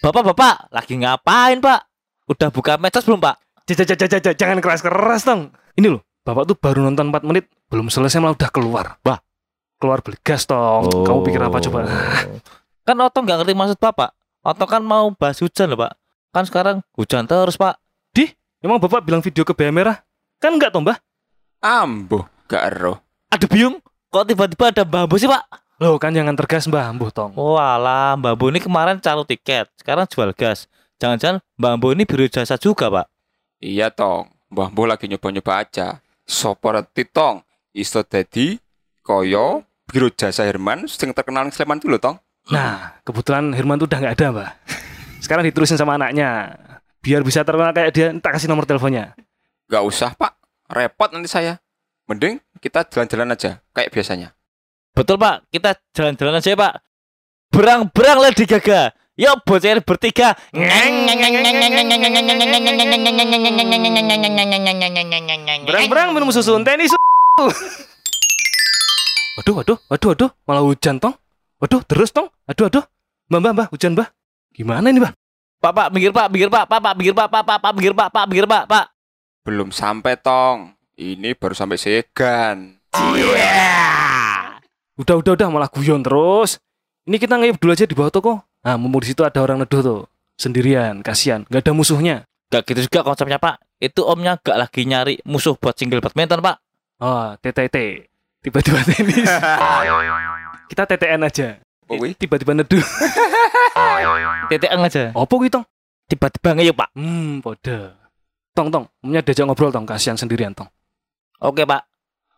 Bapak-bapak, lagi ngapain, Pak? Udah buka medsos belum, Pak? Jangan keras-keras dong. Ini loh, bapak tuh baru nonton 4 menit, belum selesai malah udah keluar. Wah, keluar beli gas tong. Kamu pikir apa coba? Kan Otong nggak ngerti maksud Bapak. Otong kan mau bahas hujan loh, Pak. Kan sekarang hujan terus, Pak. Emang bapak bilang video ke BM merah? Kan enggak toh, Mbah? Ambuh, gak ero. Ada biung. Kok tiba-tiba ada bambu sih, Pak? Loh, kan jangan tergas, Mbah, Mbuh tong. Walah, bambu ini kemarin calo tiket. Sekarang jual gas. Jangan-jangan bambu ini biru jasa juga, Pak. Iya tong, Mbah Mbuh lagi nyoba-nyoba aja. Sopo reti tong, iso dadi koyo biro jasa Herman sing terkenal ning Sleman dulu tong. Nah, kebetulan Herman tuh udah nggak ada, Mbah. Sekarang diterusin sama anaknya. Biar bisa terkenal kayak dia, tak kasih nomor teleponnya. Gak usah pak, repot nanti saya. Mending kita jalan-jalan aja kayak biasanya. Betul, Pak. Kita jalan-jalan aja, Pak. Berang-berang Lady Gaga. Yuk, bocah bertiga. Berang-berang minum susu tenis. Waduh, waduh, waduh, waduh, malah hujan tong. Waduh, terus tong. Aduh, aduh. Mbah, mbah, mbah, hujan, mbah. Gimana ini, mbah? Pak, Pak, minggir, Pak, minggir, Pak, Pak, Pak, minggir, Pak, Pak, Pak, Pak, minggir, Pak, Pak, minggir, Pak, Pak. Belum sampai tong. Ini baru sampai Segan. Udah, udah, udah, malah guyon terus. Ini kita ngayup dulu aja di bawah toko. Nah, mumpung di situ ada orang neduh tuh. Sendirian, kasihan, nggak ada musuhnya. Gak gitu juga konsepnya, Pak. Itu omnya gak lagi nyari musuh buat single badminton, Pak. Oh, TTT. Tiba-tiba tenis. kita TTN aja. Oh. Tiba-tiba neduh. TTN aja. Apa gitu? Tiba-tiba ngeyup, Pak. Hmm, podo. Tong, tong. Omnya diajak ngobrol, tong. Kasihan sendirian, tong. Oke, Pak.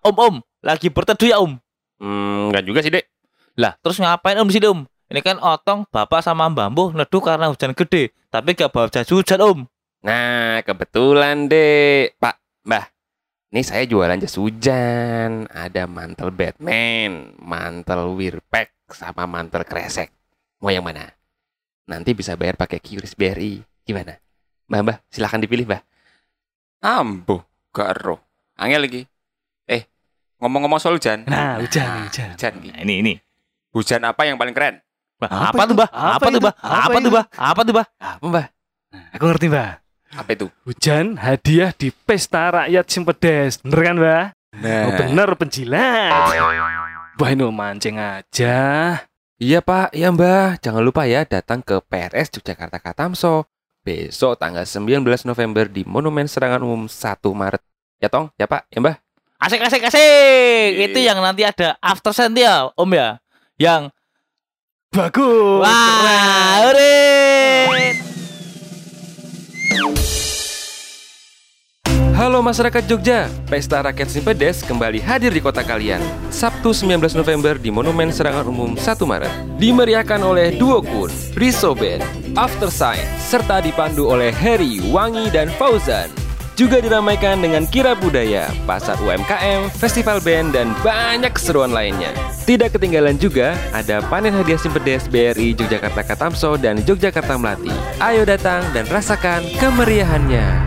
Om, Om, lagi berteduh ya, Om? Hmm, enggak juga sih, Dek. Lah, terus ngapain Om di sini, Om? Ini kan Otong, Bapak sama Bambu neduh karena hujan gede. Tapi gak bawa jas hujan, Om. Nah, kebetulan, Dek. Pak, Mbah. Ini saya jualan jas hujan. Ada mantel Batman, mantel Wirpack, sama mantel kresek. Mau yang mana? Nanti bisa bayar pakai QRIS BRI. Gimana? Mbah, Mbah, silahkan dipilih, Mbah. Ambuh, gak ero. Angel lagi. Eh, ngomong-ngomong soal hujan. Nah, hujan, hujan. Hujan. Ki. Nah, ini, ini. Hujan apa yang paling keren? Apa, Apa tuh? Bah? Apa Apa, tuh? Bah? Apa Apa, tuh? Bah? Apa tuh, Bah? Apa, Mbah? Aku ngerti, mbah. Apa itu? Hujan hadiah di pesta rakyat Simpedes. Bener kan, mbah? Nah, Oh, bener, penjilat. Wah, ini mancing aja. Iya, Pak. Iya, Mbah. Jangan lupa ya datang ke PRS Yogyakarta Katamso. Besok tanggal 19 November di Monumen Serangan Umum 1 Maret. Ya, Tong? Ya, Pak? Ya, Mbah? Asik, asik, asik. Itu yang nanti ada after scent ya, Om ya. Yang Bagus. wah, hore. Halo masyarakat Jogja, Pesta Rakyat Simpedes kembali hadir di kota kalian Sabtu 19 November di Monumen Serangan Umum 1 Maret Dimeriahkan oleh Duo Kun, Riso Band, After Sign Serta dipandu oleh Harry, Wangi, dan Fauzan juga diramaikan dengan kira budaya, pasar UMKM, festival band, dan banyak keseruan lainnya. Tidak ketinggalan juga ada panen hadiah Simpedes BRI Yogyakarta Katamso dan Yogyakarta Melati. Ayo datang dan rasakan kemeriahannya.